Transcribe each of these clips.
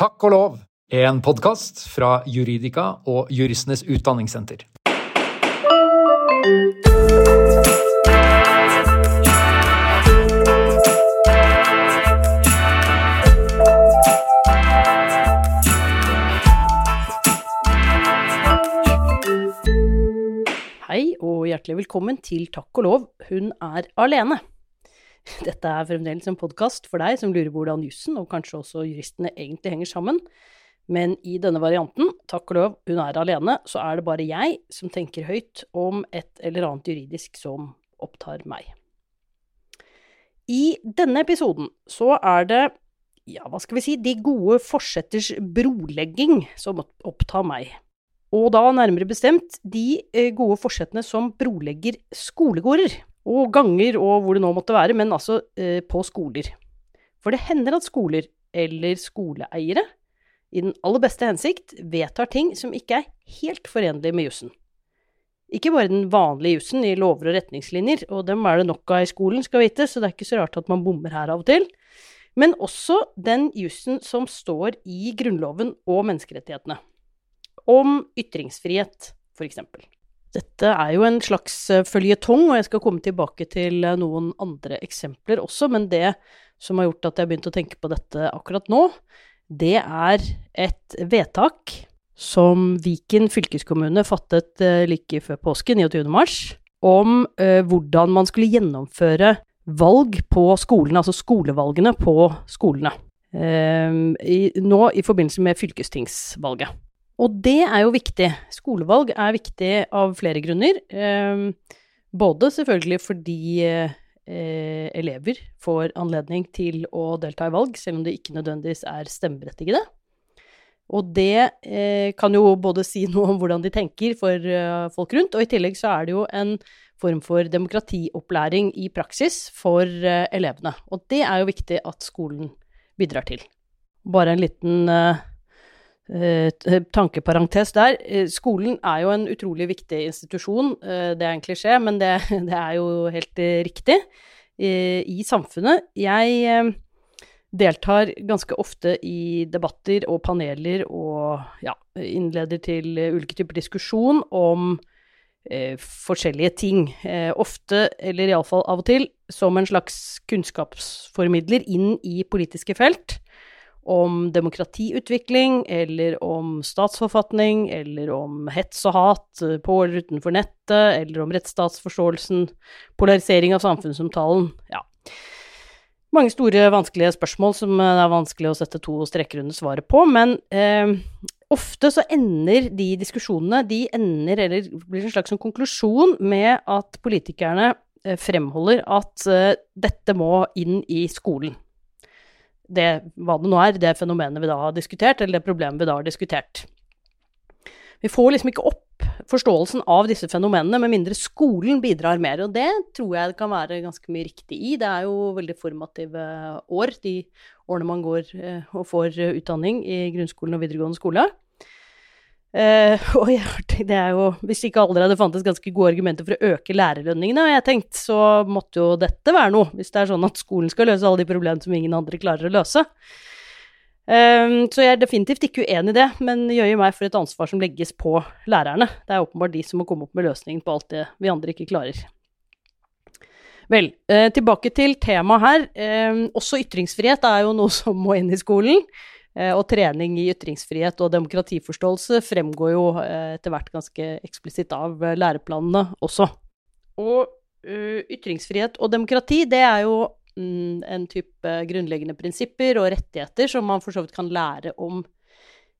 Takk og lov, en podkast fra Juridika og Juristenes Utdanningssenter. Hei og hjertelig velkommen til Takk og lov, hun er alene. Dette er fremdeles en podkast for deg som lurer hvordan jussen, og kanskje også juristene, egentlig henger sammen. Men i denne varianten, takk og lov, hun er alene, så er det bare jeg som tenker høyt om et eller annet juridisk som opptar meg. I denne episoden så er det, ja, hva skal vi si, de gode forsetters brolegging som opptar meg. Og da nærmere bestemt de eh, gode forsettene som brolegger skolegårder. Og ganger og hvor det nå måtte være, men altså eh, på skoler. For det hender at skoler, eller skoleeiere, i den aller beste hensikt vedtar ting som ikke er helt forenlige med jussen. Ikke bare den vanlige jussen i lover og retningslinjer, og dem er det nok av i skolen, skal vite, så det er ikke så rart at man bommer her av og til, men også den jussen som står i Grunnloven og menneskerettighetene om ytringsfrihet, f.eks. Dette er jo en slags eh, føljetong, og jeg skal komme tilbake til eh, noen andre eksempler også, men det som har gjort at jeg har begynt å tenke på dette akkurat nå, det er et vedtak som Viken fylkeskommune fattet eh, like før påske, 29. mars, om hvordan man skulle gjennomføre valg på skolene, altså skolevalgene på skolene. Nå i forbindelse med fylkestingsvalget. Og det er jo viktig. Skolevalg er viktig av flere grunner. Eh, både selvfølgelig fordi eh, elever får anledning til å delta i valg, selv om de ikke nødvendigvis er stemmeberettigede. Og det eh, kan jo både si noe om hvordan de tenker for uh, folk rundt, og i tillegg så er det jo en form for demokratiopplæring i praksis for elevene. Og det er jo viktig at skolen bidrar til. Bare en liten uh, Eh, tankeparentes der. Eh, skolen er jo en utrolig viktig institusjon. Eh, det er en klisjé, men det, det er jo helt riktig i samfunnet. Jeg deltar ganske ofte i debatter og paneler og ja, innleder til ulike typer diskusjon om eh, forskjellige ting. Eh, ofte, eller iallfall av og til, som en slags kunnskapsformidler inn i politiske felt om demokratiutvikling, eller om statsforfatning, eller om hets og hat eh, på eller utenfor nettet, eller om rettsstatsforståelsen, polarisering av samfunnsomtalen, ja. Mange store, vanskelige spørsmål som eh, det er vanskelig å sette to streker under svaret på, men eh, ofte så ender de diskusjonene, de ender, eller blir en slags sånn konklusjon, med at politikerne eh, fremholder at eh, dette må inn i skolen det, hva det nå er, det fenomenet vi da har diskutert, eller det problemet vi da har diskutert. Vi får liksom ikke opp forståelsen av disse fenomenene med mindre skolen bidrar mer, og det tror jeg det kan være ganske mye riktig i. Det er jo veldig formative år, de årene man går eh, og får utdanning i grunnskolen og videregående skole. Uh, og jeg, det er jo, hvis ikke allerede fantes ganske gode argumenter for å øke lærerlønningene, og jeg tenkte så måtte jo dette være noe, hvis det er sånn at skolen skal løse alle de problemene som ingen andre klarer å løse. Um, så jeg er definitivt ikke uenig i det, men jo meg for et ansvar som legges på lærerne. Det er åpenbart de som må komme opp med løsningen på alt det vi andre ikke klarer. Vel, uh, tilbake til temaet her. Um, også ytringsfrihet er jo noe som må inn i skolen. Eh, og trening i ytringsfrihet og demokratiforståelse fremgår jo eh, etter hvert ganske eksplisitt av eh, læreplanene også. Og ytringsfrihet og demokrati, det er jo mm, en type grunnleggende prinsipper og rettigheter som man for så vidt kan lære om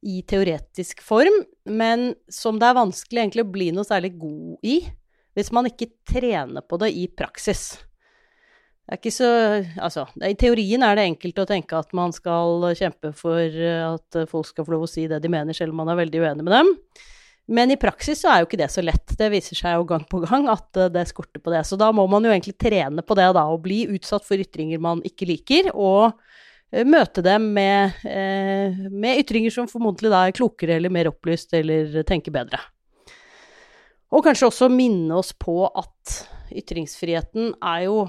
i teoretisk form, men som det er vanskelig egentlig å bli noe særlig god i hvis man ikke trener på det i praksis. Er ikke så Altså, i teorien er det enkelt å tenke at man skal kjempe for eh, at folk skal få lov å si det de mener, selv om man er veldig uenig med dem. Men i praksis så er jo ikke det så lett. Det viser seg jo gang på gang at eh, det skorter på det. Så da må man jo egentlig trene på det, da, og bli utsatt for ytringer man ikke liker, og eh, møte dem med, med ytringer som formodentlig da er klokere eller mer opplyst eller tenker bedre. Og kanskje også minne oss på at ytringsfriheten er jo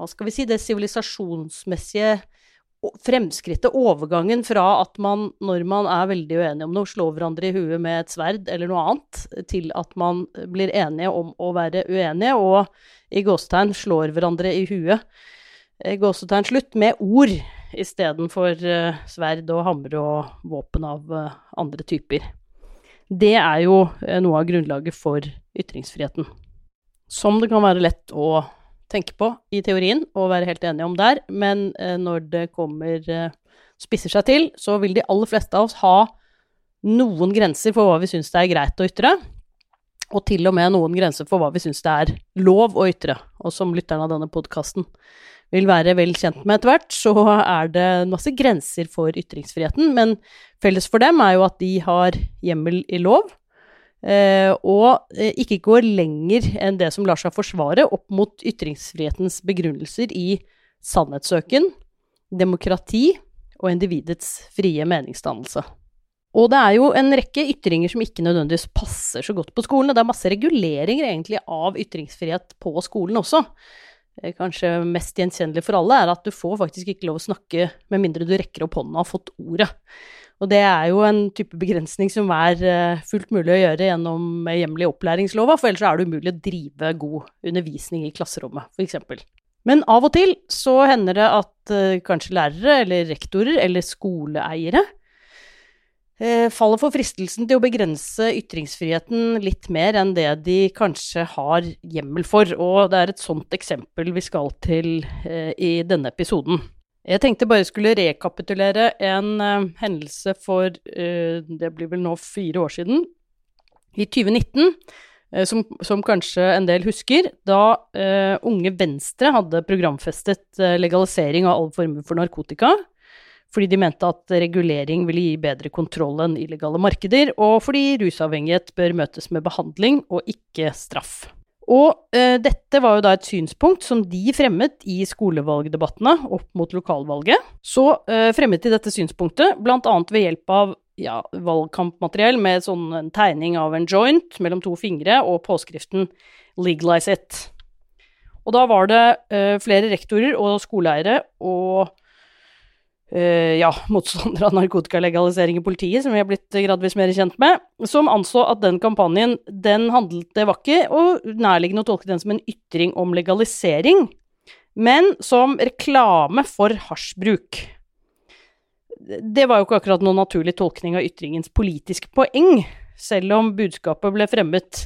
hva skal vi si, det sivilisasjonsmessige fremskrittet, overgangen fra at man, når man er veldig uenig om noe, slår hverandre i huet med et sverd eller noe annet, til at man blir enige om å være uenige, og i gåstegn slår hverandre i huet, i gåsetegn slutt, med ord istedenfor uh, sverd og hammer og våpen av uh, andre typer. Det er jo uh, noe av grunnlaget for ytringsfriheten. Som det kan være lett å tenke på i teorien og være helt enige om der, men eh, når det kommer eh, spisser seg til, så vil de aller fleste av oss ha noen grenser for hva vi syns det er greit å ytre, og til og med noen grenser for hva vi syns det er lov å ytre. Og som lytterne av denne podkasten vil være vel kjent med etter hvert, så er det masse grenser for ytringsfriheten, men felles for dem er jo at de har hjemmel i lov, og eh, ikke går lenger enn det som lar seg forsvare opp mot ytringsfrihetens begrunnelser i sannhetssøken, demokrati og individets frie meningsdannelse. Og det er jo en rekke ytringer som ikke nødvendigvis passer så godt på skolen. Og det er masse reguleringer egentlig av ytringsfrihet på skolen også. Eh, kanskje mest gjenkjennelig for alle er at du får faktisk ikke lov å snakke med mindre du rekker opp hånda og har fått ordet. Og det er jo en type begrensning som er uh, fullt mulig å gjøre gjennom hjemlig opplæringslova, for ellers er det umulig å drive god undervisning i klasserommet, f.eks. Men av og til så hender det at kanskje lærere eller rektorer eller skoleeiere faller for fristelsen til å begrense ytringsfriheten litt mer enn det de kanskje har hjemmel for, og det er et sånt eksempel vi skal til i denne episoden. Jeg tenkte bare skulle rekapitulere en uh, hendelse for Det blir vel nå fire år siden. I 2019, uh, eh, som, som, kanskje en del husker, da Unge Venstre hadde programfestet legalisering av alle former for narkotika. Fordi de mente at regulering ville gi bedre kontroll enn illegale markeder, og fordi rusavhengighet bør møtes med behandling og ikke straff. Og eh, dette var jo da et synspunkt som de fremmet i skolevalgdebattene opp mot lokalvalget. Så eh, fremmet de dette synspunktet bl.a. ved hjelp av ja, valgkampmateriell med sånn en tegning av en joint mellom to fingre og påskriften 'Legalize it'. Og da var det eh, flere rektorer og skoleeiere og uh, ja, motstander av narkotikalegalisering i politiet, som vi har blitt gradvis mer kjent med, som anså at den kampanjen, den handlet Det var ikke og nærliggende å tolke den som en ytring om legalisering, men som reklame for hasjbruk. Det var jo ikke akkurat noen naturlig tolkning av ytringens politiske poeng, selv om budskapet ble fremmet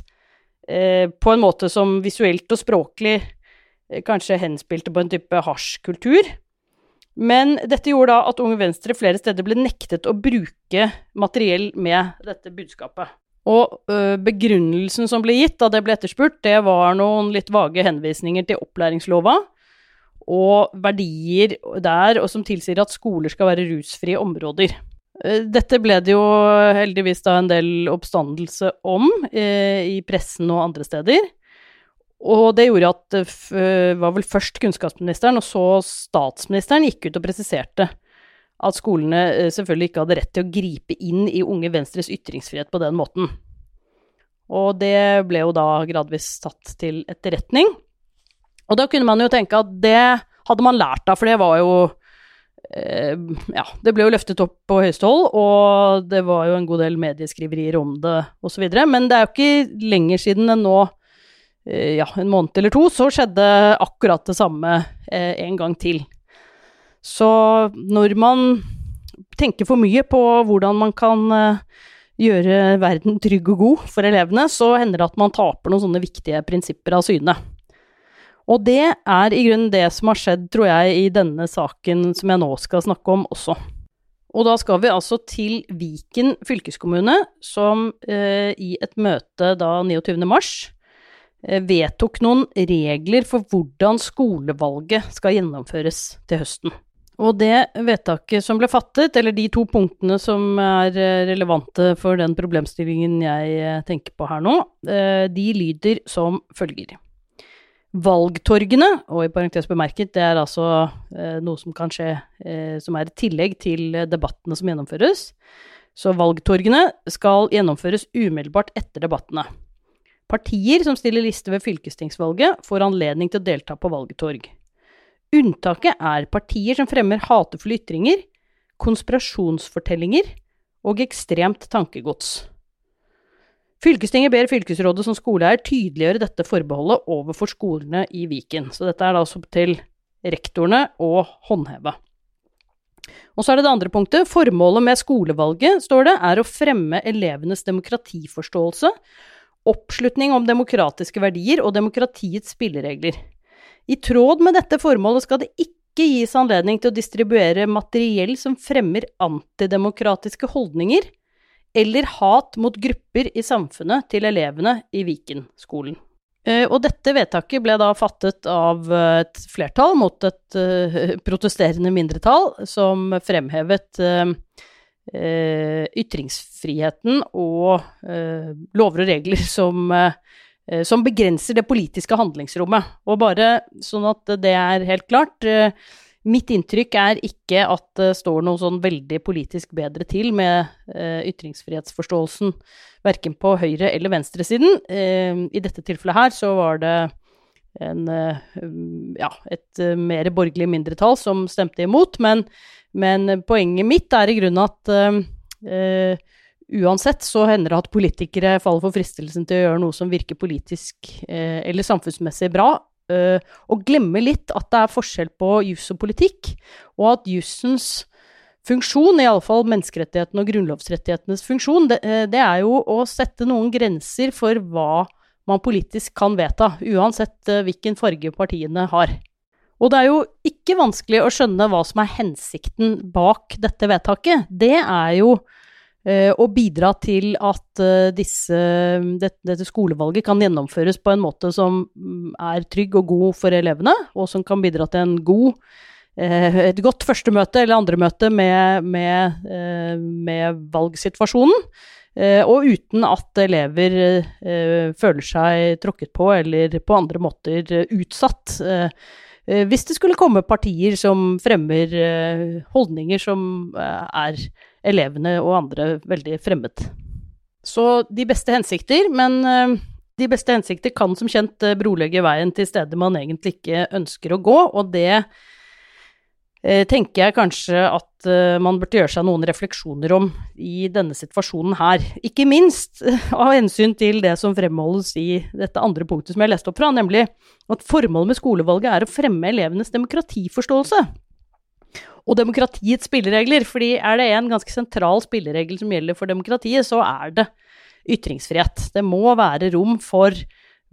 uh, på en måte som visuelt og språklig uh, kanskje henspilte på en type hasjkultur. Men dette gjorde da at Unge Venstre flere steder ble nektet å bruke materiell med dette budskapet. Og ø, begrunnelsen som ble gitt da det ble etterspurt, det var noen litt vage henvisninger til opplæringslova og verdier der og som tilsier at skoler skal være rusfrie områder. Dette ble det jo heldigvis da en del oppstandelse om eh, i pressen og andre steder. Og det gjorde at det eh, var vel først kunnskapsministeren og så statsministeren gikk ut og presiserte at skolene eh, selvfølgelig ikke hadde rett til å gripe inn i Unge Venstres ytringsfrihet på den måten. Og det ble jo da gradvis tatt til etterretning. Og da kunne man jo tenke at det hadde man lært av, for det var jo eh, Ja, det ble jo løftet opp på høyeste hold, og det var jo en god del medieskriverier om det osv. Men det er jo ikke lenger siden enn nå ja, en måned eller to, så skjedde akkurat det samme eh, en gang til. Så når man tenker for mye på hvordan man kan eh, gjøre verden trygg og god for elevene, så hender det at man taper noen sånne viktige prinsipper av syne. Og det er i grunnen det som har skjedd, tror jeg, i denne saken som jeg nå skal snakke om også. Og da skal vi altså til Viken fylkeskommune, som eh, i et møte da 29. mars Eh, vedtok noen regler for hvordan skolevalget skal gjennomføres til høsten. Og det vedtaket som ble fattet, eller de to punktene som er eh, relevante for den problemstillingen jeg eh, tenker på her nå, de lyder som følger. Valgtorgene, og i parentes bemerket, det er altså noe som kan skje som er et tillegg til debattene som gjennomføres. Så valgtorgene skal gjennomføres umiddelbart etter debattene. Partier som stiller liste ved fylkestingsvalget, får anledning til å delta på valgtorg. Unntaket er partier som fremmer hatefulle ytringer, konspirasjonsfortellinger og ekstremt tankegods. Fylkestinget ber fylkesrådet som skoleeier tydeliggjøre dette forbeholdet overfor skolene i Viken. Så dette er da altså til rektorene å håndheve. Og så er det det andre punktet. Formålet med skolevalget, står det, er å fremme elevenes demokratiforståelse, oppslutning om demokratiske verdier og demokratiets spilleregler. I tråd med dette formålet skal det ikke gis anledning til å distribuere materiell som fremmer antidemokratiske holdninger eller hat mot grupper i samfunnet til elevene i Viken-skolen. Eh, og dette vedtaket ble da fattet av et flertall mot et uh, protesterende mindretall, som fremhevet ytringsfriheten og lover og regler som, som, begrenser det politiske handlingsrommet. Og bare sånn at det er helt klart Mitt inntrykk er ikke at det står noe sånn veldig politisk bedre til med ytringsfrihetsforståelsen, verken på høyre- eller venstresiden. I dette tilfellet her så var det en, uh, ja, et mer borgerlig mindretall som stemte imot, men, men, poenget mitt er i grunnen at uansett så hender det at politikere faller for fristelsen til å gjøre noe som virker politisk eller samfunnsmessig bra, uh, og glemmer litt at det er forskjell på juss og politikk, og at jussens funksjon, iallfall menneskerettighetene og grunnlovsrettighetenes funksjon, det, uh, det, er jo å sette noen grenser for hva man politisk kan vedta, uansett uh, hvilken farge partiene har. Og det er jo ikke vanskelig å skjønne hva som er hensikten bak dette vedtaket. Det er jo å bidra til at eh, disse, dette skolevalget kan gjennomføres på en måte som mm, er trygg og god for elevene, og som kan bidra til god, eh, et godt første møte eller andre møte med, med, med valgsituasjonen. Og uten at elever føler seg tråkket på eller på andre måter utsatt. Hvis det skulle komme partier som fremmer holdninger som er elevene og andre veldig fremmed. Så de beste hensikter, men de beste hensikter kan som kjent brolegge veien til steder man egentlig ikke ønsker å gå, og det tenker jeg kanskje at man burde gjøre seg noen refleksjoner om i denne situasjonen her. Ikke minst av hensyn til det som fremholdes i dette andre punktet som jeg leste opp fra, nemlig at formålet med skolevalget er å fremme elevenes demokratiforståelse og demokratiets spilleregler. fordi er det en ganske sentral spilleregel som gjelder for demokratiet, så er det ytringsfrihet. Det må være rom for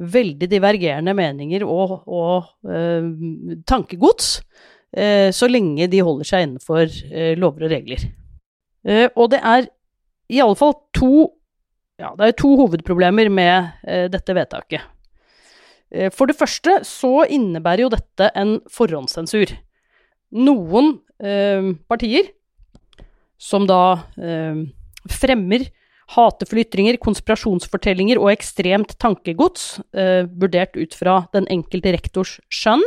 veldig divergerende meninger og, og øh, tankegods, så lenge de holder seg innenfor øh, lover og regler. og det er i alle fall to, ja, det er to hovedproblemer med dette vedtaket. For det første så innebærer jo dette en forhåndssensur. Noen eh, partier som da eh, fremmer hatefulle ytringer, konspirasjonsfortellinger og ekstremt tankegods, eh, vurdert ut fra den enkelte rektors skjønn,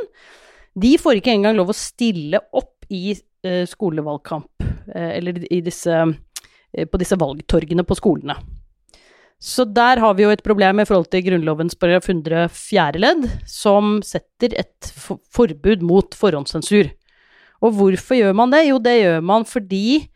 de får ikke engang lov å stille opp i eh, skolevalgkamp, eh, eller disse, eh, på disse valgtorgene på skolene. Så der har vi jo et problem i forhold til Grunnlovens paragraf 100 fjerde ledd, som setter et forbud mot forhåndssensur. Og hvorfor gjør man det? Jo, det gjør man fordi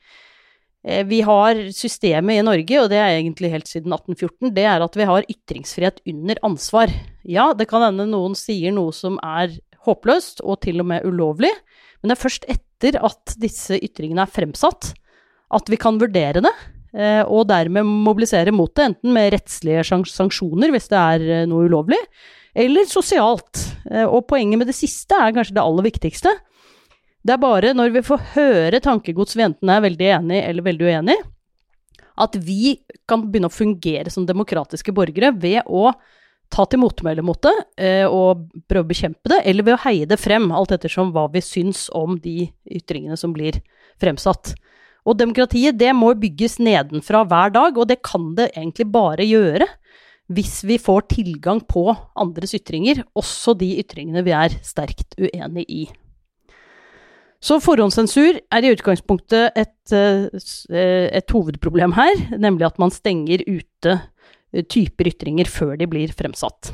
vi har systemet i Norge, og det er egentlig helt siden 1814, det er at vi har ytringsfrihet under ansvar. Ja, det kan hende noen sier noe som er håpløst, og til og med ulovlig, men det er først etter at disse ytringene er fremsatt, at vi kan vurdere det, eh, og dermed mobilisere mot det, enten med rettslige sanksjoner hvis det er eh, noe ulovlig, eller sosialt. Og poenget med det siste er kanskje det aller viktigste. Det er bare når vi får høre tankegods vi enten er veldig enig eller veldig uenig, at vi kan begynne å fungere som demokratiske borgere ved å ta til motmæle mot det eh, og prøve å bekjempe det, eller ved å heie det frem, alt ettersom hva vi syns om de ytringene som blir fremsatt. Og demokratiet, det må bygges nedenfra hver dag, og det kan det egentlig bare gjøre hvis vi får tilgang på andres ytringer, også de ytringene vi er sterkt uenig i. Så forhåndssensur er i utgangspunktet et, eh, et, hovedproblem her, nemlig at man stenger ute eh, typer ytringer før de blir fremsatt.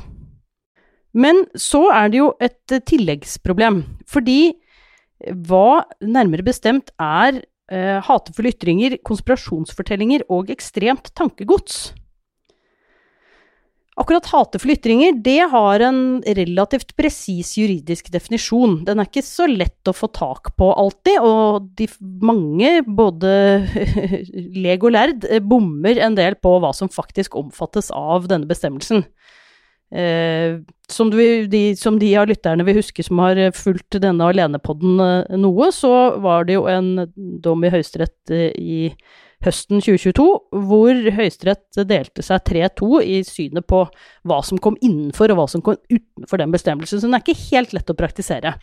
Men så er det jo et eh, tilleggsproblem, fordi hva nærmere bestemt er eh, hatefulle ytringer, konspirasjonsfortellinger og ekstremt tankegods? Akkurat hatefulle ytringer, det har en relativt presis juridisk definisjon. Den er ikke så lett å få tak på alltid, og de mange, både leg og lærd, eh, bommer en del på hva som faktisk omfattes av denne bestemmelsen. Eh, som, du, de, som, de, av lytterne vil huske som har fulgt denne alenepodden eh, noe, så var det jo en dom i Høyesterett i i høsten 2022, hvor Høyesterett delte seg 3-2 i synet på hva som kom innenfor og hva som kom utenfor den bestemmelsen. Så den er ikke helt lett å praktisere.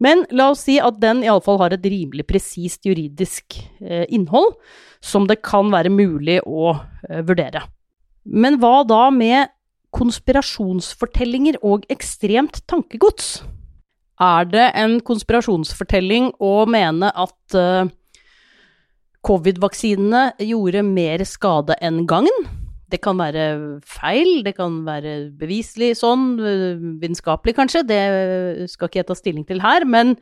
Men la oss si at den iallfall har et rimelig presist juridisk eh, innhold som det kan være mulig å eh, vurdere. Men hva da med konspirasjonsfortellinger og ekstremt tankegods? Er det en konspirasjonsfortelling å mene at uh, Covid-vaksinene gjorde mer skade enn gagn. Det kan være feil, det kan være beviselig sånn, vitenskapelig kanskje, det skal ikke jeg ta stilling til her, men,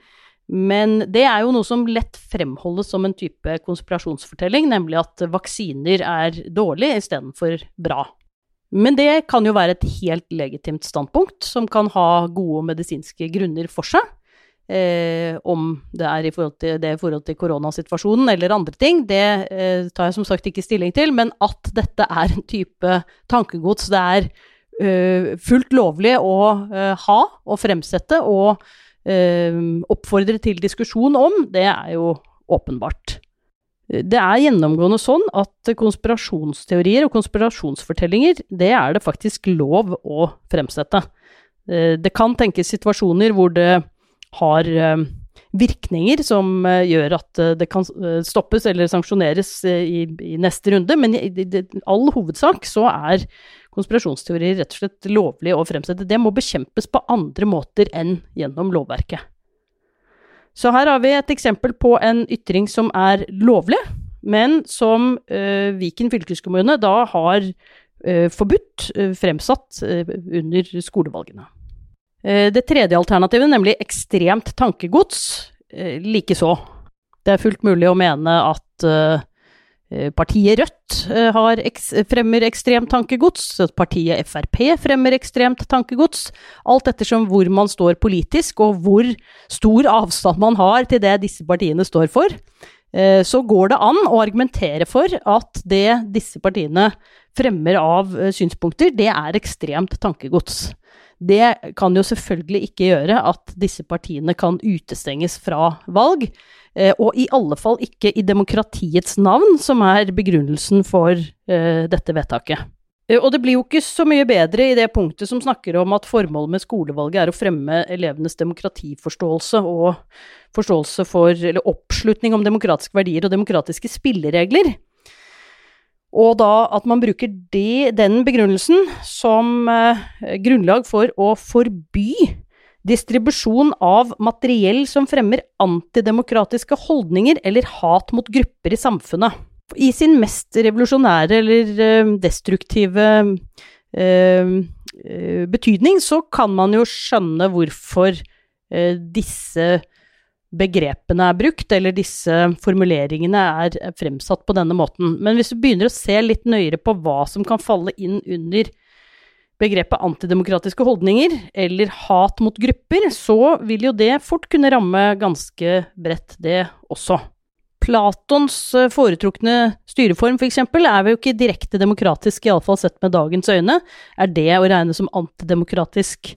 men, det er jo noe som lett fremholdes som en type konspirasjonsfortelling, nemlig at vaksiner er dårlig istedenfor bra. Men det kan jo være et helt legitimt standpunkt, som kan ha gode medisinske grunner for seg. Eh, om det er i forhold til det i forhold til koronasituasjonen eller andre ting, det eh, tar jeg som sagt ikke stilling til. Men at dette er en type tankegods det er eh, fullt lovlig å eh, ha og fremsette og eh, oppfordre til diskusjon om, det er jo åpenbart. Det er gjennomgående sånn at konspirasjonsteorier og konspirasjonsfortellinger, det er det faktisk lov å fremsette. Eh, det kan tenkes situasjoner hvor det har eh, virkninger som eh, gjør at eh, det kan stoppes eller sanksjoneres i, i neste runde, men i, i, all hovedsak så er konspirasjonsteorier rett og slett lovlig å fremsette. Det må bekjempes på andre måter enn gjennom lovverket. Så her har vi et eksempel på en ytring som er lovlig, men som uh, Viken fylkeskommune da har uh, forbudt uh, fremsatt under skolevalgene. Eh, det tredje alternativet, nemlig ekstremt tankegods, eh, likeså. Det er fullt mulig å mene at uh, partiet Rødt eks fremmer ekstremt tankegods, at partiet Frp fremmer ekstremt tankegods, alt ettersom hvor man står politisk, og hvor stor avstand man har til det disse partiene står for. Så går det an å argumentere for at det disse partiene fremmer av synspunkter, det er ekstremt tankegods. Det kan jo selvfølgelig ikke gjøre at disse partiene kan utestenges fra valg. Eh, og i alle fall ikke i demokratiets navn, som er begrunnelsen for eh, dette vedtaket. Eh, og det blir jo ikke så mye bedre i det punktet som snakker om at formålet med skolevalget er å fremme elevenes demokratiforståelse og forståelse for, eller oppslutning om demokratiske verdier og demokratiske spilleregler. Og da at man bruker det, den begrunnelsen som eh, grunnlag for å forby distribusjon av materiell som fremmer antidemokratiske holdninger eller hat mot grupper i samfunnet. I sin mest revolusjonære eller eh, destruktive eh, eh, betydning så kan man jo skjønne hvorfor eh, disse begrepene er brukt, eller disse formuleringene er fremsatt på denne måten. Men hvis du begynner å se litt nøyere på hva som kan falle inn under begrepet antidemokratiske holdninger, eller hat mot grupper, så vil jo det fort kunne ramme ganske bredt, det også. Platons eh, foretrukne styreform, f.eks., er jo ikke direkte demokratisk, iallfall sett med dagens øyne. Er det å regne som antidemokratisk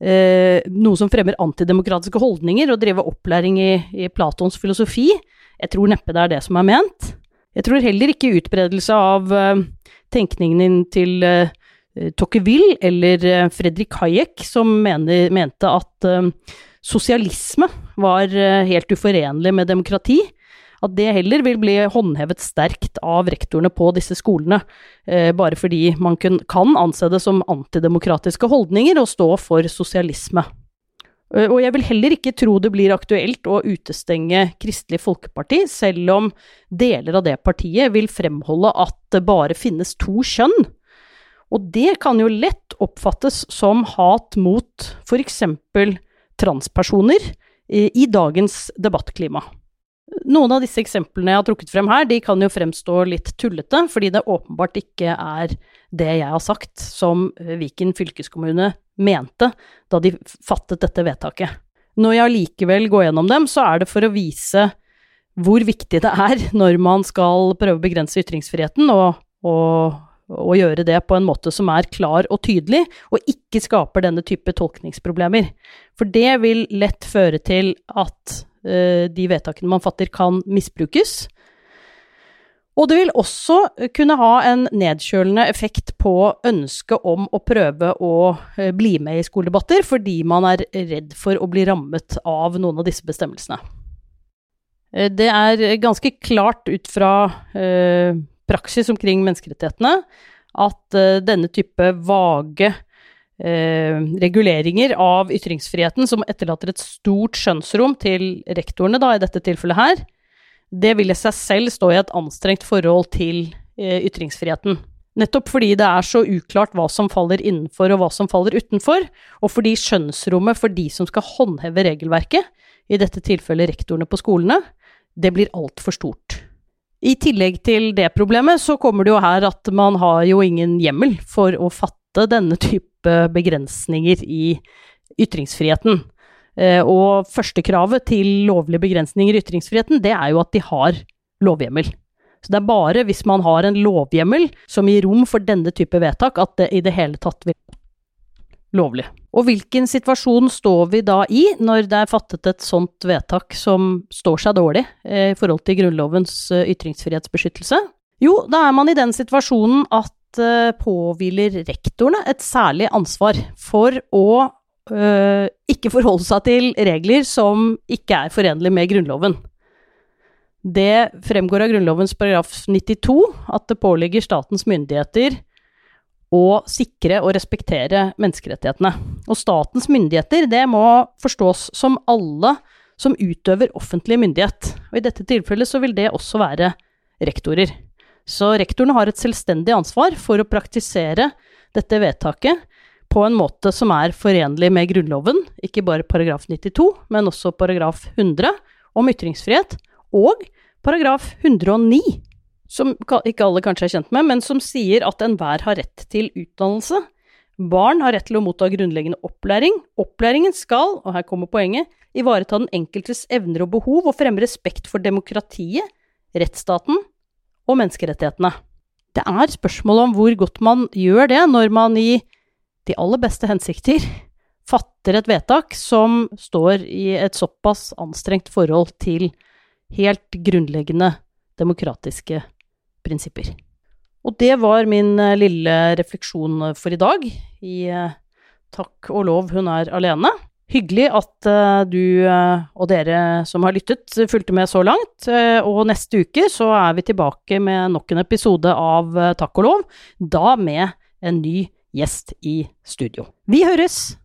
eh, noe som fremmer antidemokratiske holdninger, og drive opplæring i, i, Platons filosofi. Jeg tror neppe det er det som er ment. Jeg tror heller ikke utbredelse av eh, tenkningen til eh, Tocqueville eller eh, Fredrik Hayek, som mener, mente at eh, sosialisme var eh, helt uforenlig med demokrati at det heller vil bli håndhevet sterkt av rektorene på disse skolene, eh, bare fordi man kan anse det som antidemokratiske holdninger og stå for sosialisme. Eh, og jeg vil heller ikke tro det blir aktuelt å utestenge Kristelig Folkeparti, selv om deler av det partiet vil fremholde at det bare finnes to kjønn, Og det kan jo lett oppfattes som hat mot f.eks. transpersoner i dagens debattklima. Noen av disse eksemplene jeg har trukket frem her, de kan jo fremstå litt tullete, fordi det åpenbart ikke er det jeg har sagt som Viken fylkeskommune mente da de fattet dette vedtaket. Når jeg allikevel går gjennom dem, så er det for å vise hvor viktig det er når man skal prøve å begrense ytringsfriheten, og, og, og, gjøre det på en måte som er klar og tydelig, og ikke skaper denne type tolkningsproblemer. For det vil lett føre til at de vedtakene man fatter, kan misbrukes. Og det vil også kunne ha en nedkjølende effekt på ønsket om å prøve å uh, bli med i skoledebatter, fordi man er redd for å bli rammet av noen av disse bestemmelsene. Eh, det er ganske klart ut fra eh, praksis omkring menneskerettighetene at eh, denne type vage eh, reguleringer av ytringsfriheten, som etterlater et stort skjønnsrom til rektorene, da, i dette tilfellet her, det vil i seg selv stå i et anstrengt forhold til eh, ytringsfriheten. Nettopp fordi det er så uklart hva som faller innenfor og hva som faller utenfor, og fordi skjønnsrommet for de som skal håndheve regelverket, i dette tilfellet rektorene på skolene, det blir altfor stort. I tillegg til det problemet, så kommer det jo her at man har jo ingen hjemmel for å fatte denne type begrensninger i ytringsfriheten. Og og førstekravet til lovlige begrensninger i ytringsfriheten, det er jo at de har lovhjemmel. Så det er bare hvis man har en lovhjemmel som gir rom for denne type vedtak, at det i det hele tatt vil lovlig. Og hvilken situasjon står vi da i når det er fattet et sånt vedtak som står seg dårlig eh, i forhold til Grunnlovens eh, ytringsfrihetsbeskyttelse? Jo, da er man i den situasjonen at eh, påhviler rektorene et særlig ansvar for å øh, ikke forholde seg til regler som ikke er forenlige med Grunnloven. Det fremgår av Grunnlovens paragraf 92 at det påligger statens myndigheter å sikre og respektere menneskerettighetene. Og statens myndigheter, det må forstås som alle som utøver offentlig myndighet. Og i dette tilfellet så vil det også være rektorer. Så rektorene har et selvstendig ansvar for å praktisere dette vedtaket på en måte som er forenlig med Grunnloven, ikke bare paragraf 92, men også paragraf 100 om ytringsfrihet, og paragraf 109 som ikke alle kanskje er kjent med, men som sier at enhver har rett til utdannelse. Barn har rett til å motta grunnleggende opplæring. Opplæringen skal, og her kommer poenget, ivareta den enkeltes evner og behov og fremme respekt for demokratiet, rettsstaten og menneskerettighetene. Det er spørsmål om hvor godt man gjør det når man i de aller beste hensikter fatter et vedtak som står i et såpass anstrengt forhold til helt grunnleggende demokratiske prinsipper. Og det var min eh, lille refleksjon for i dag, i eh, Takk og lov hun er alene. Hyggelig at uh, du uh, og dere som har lyttet, fulgte med så langt. Uh, og neste uke så er vi tilbake med nok en episode av Takk og lov, da med en ny gjest i studio. Vi høres!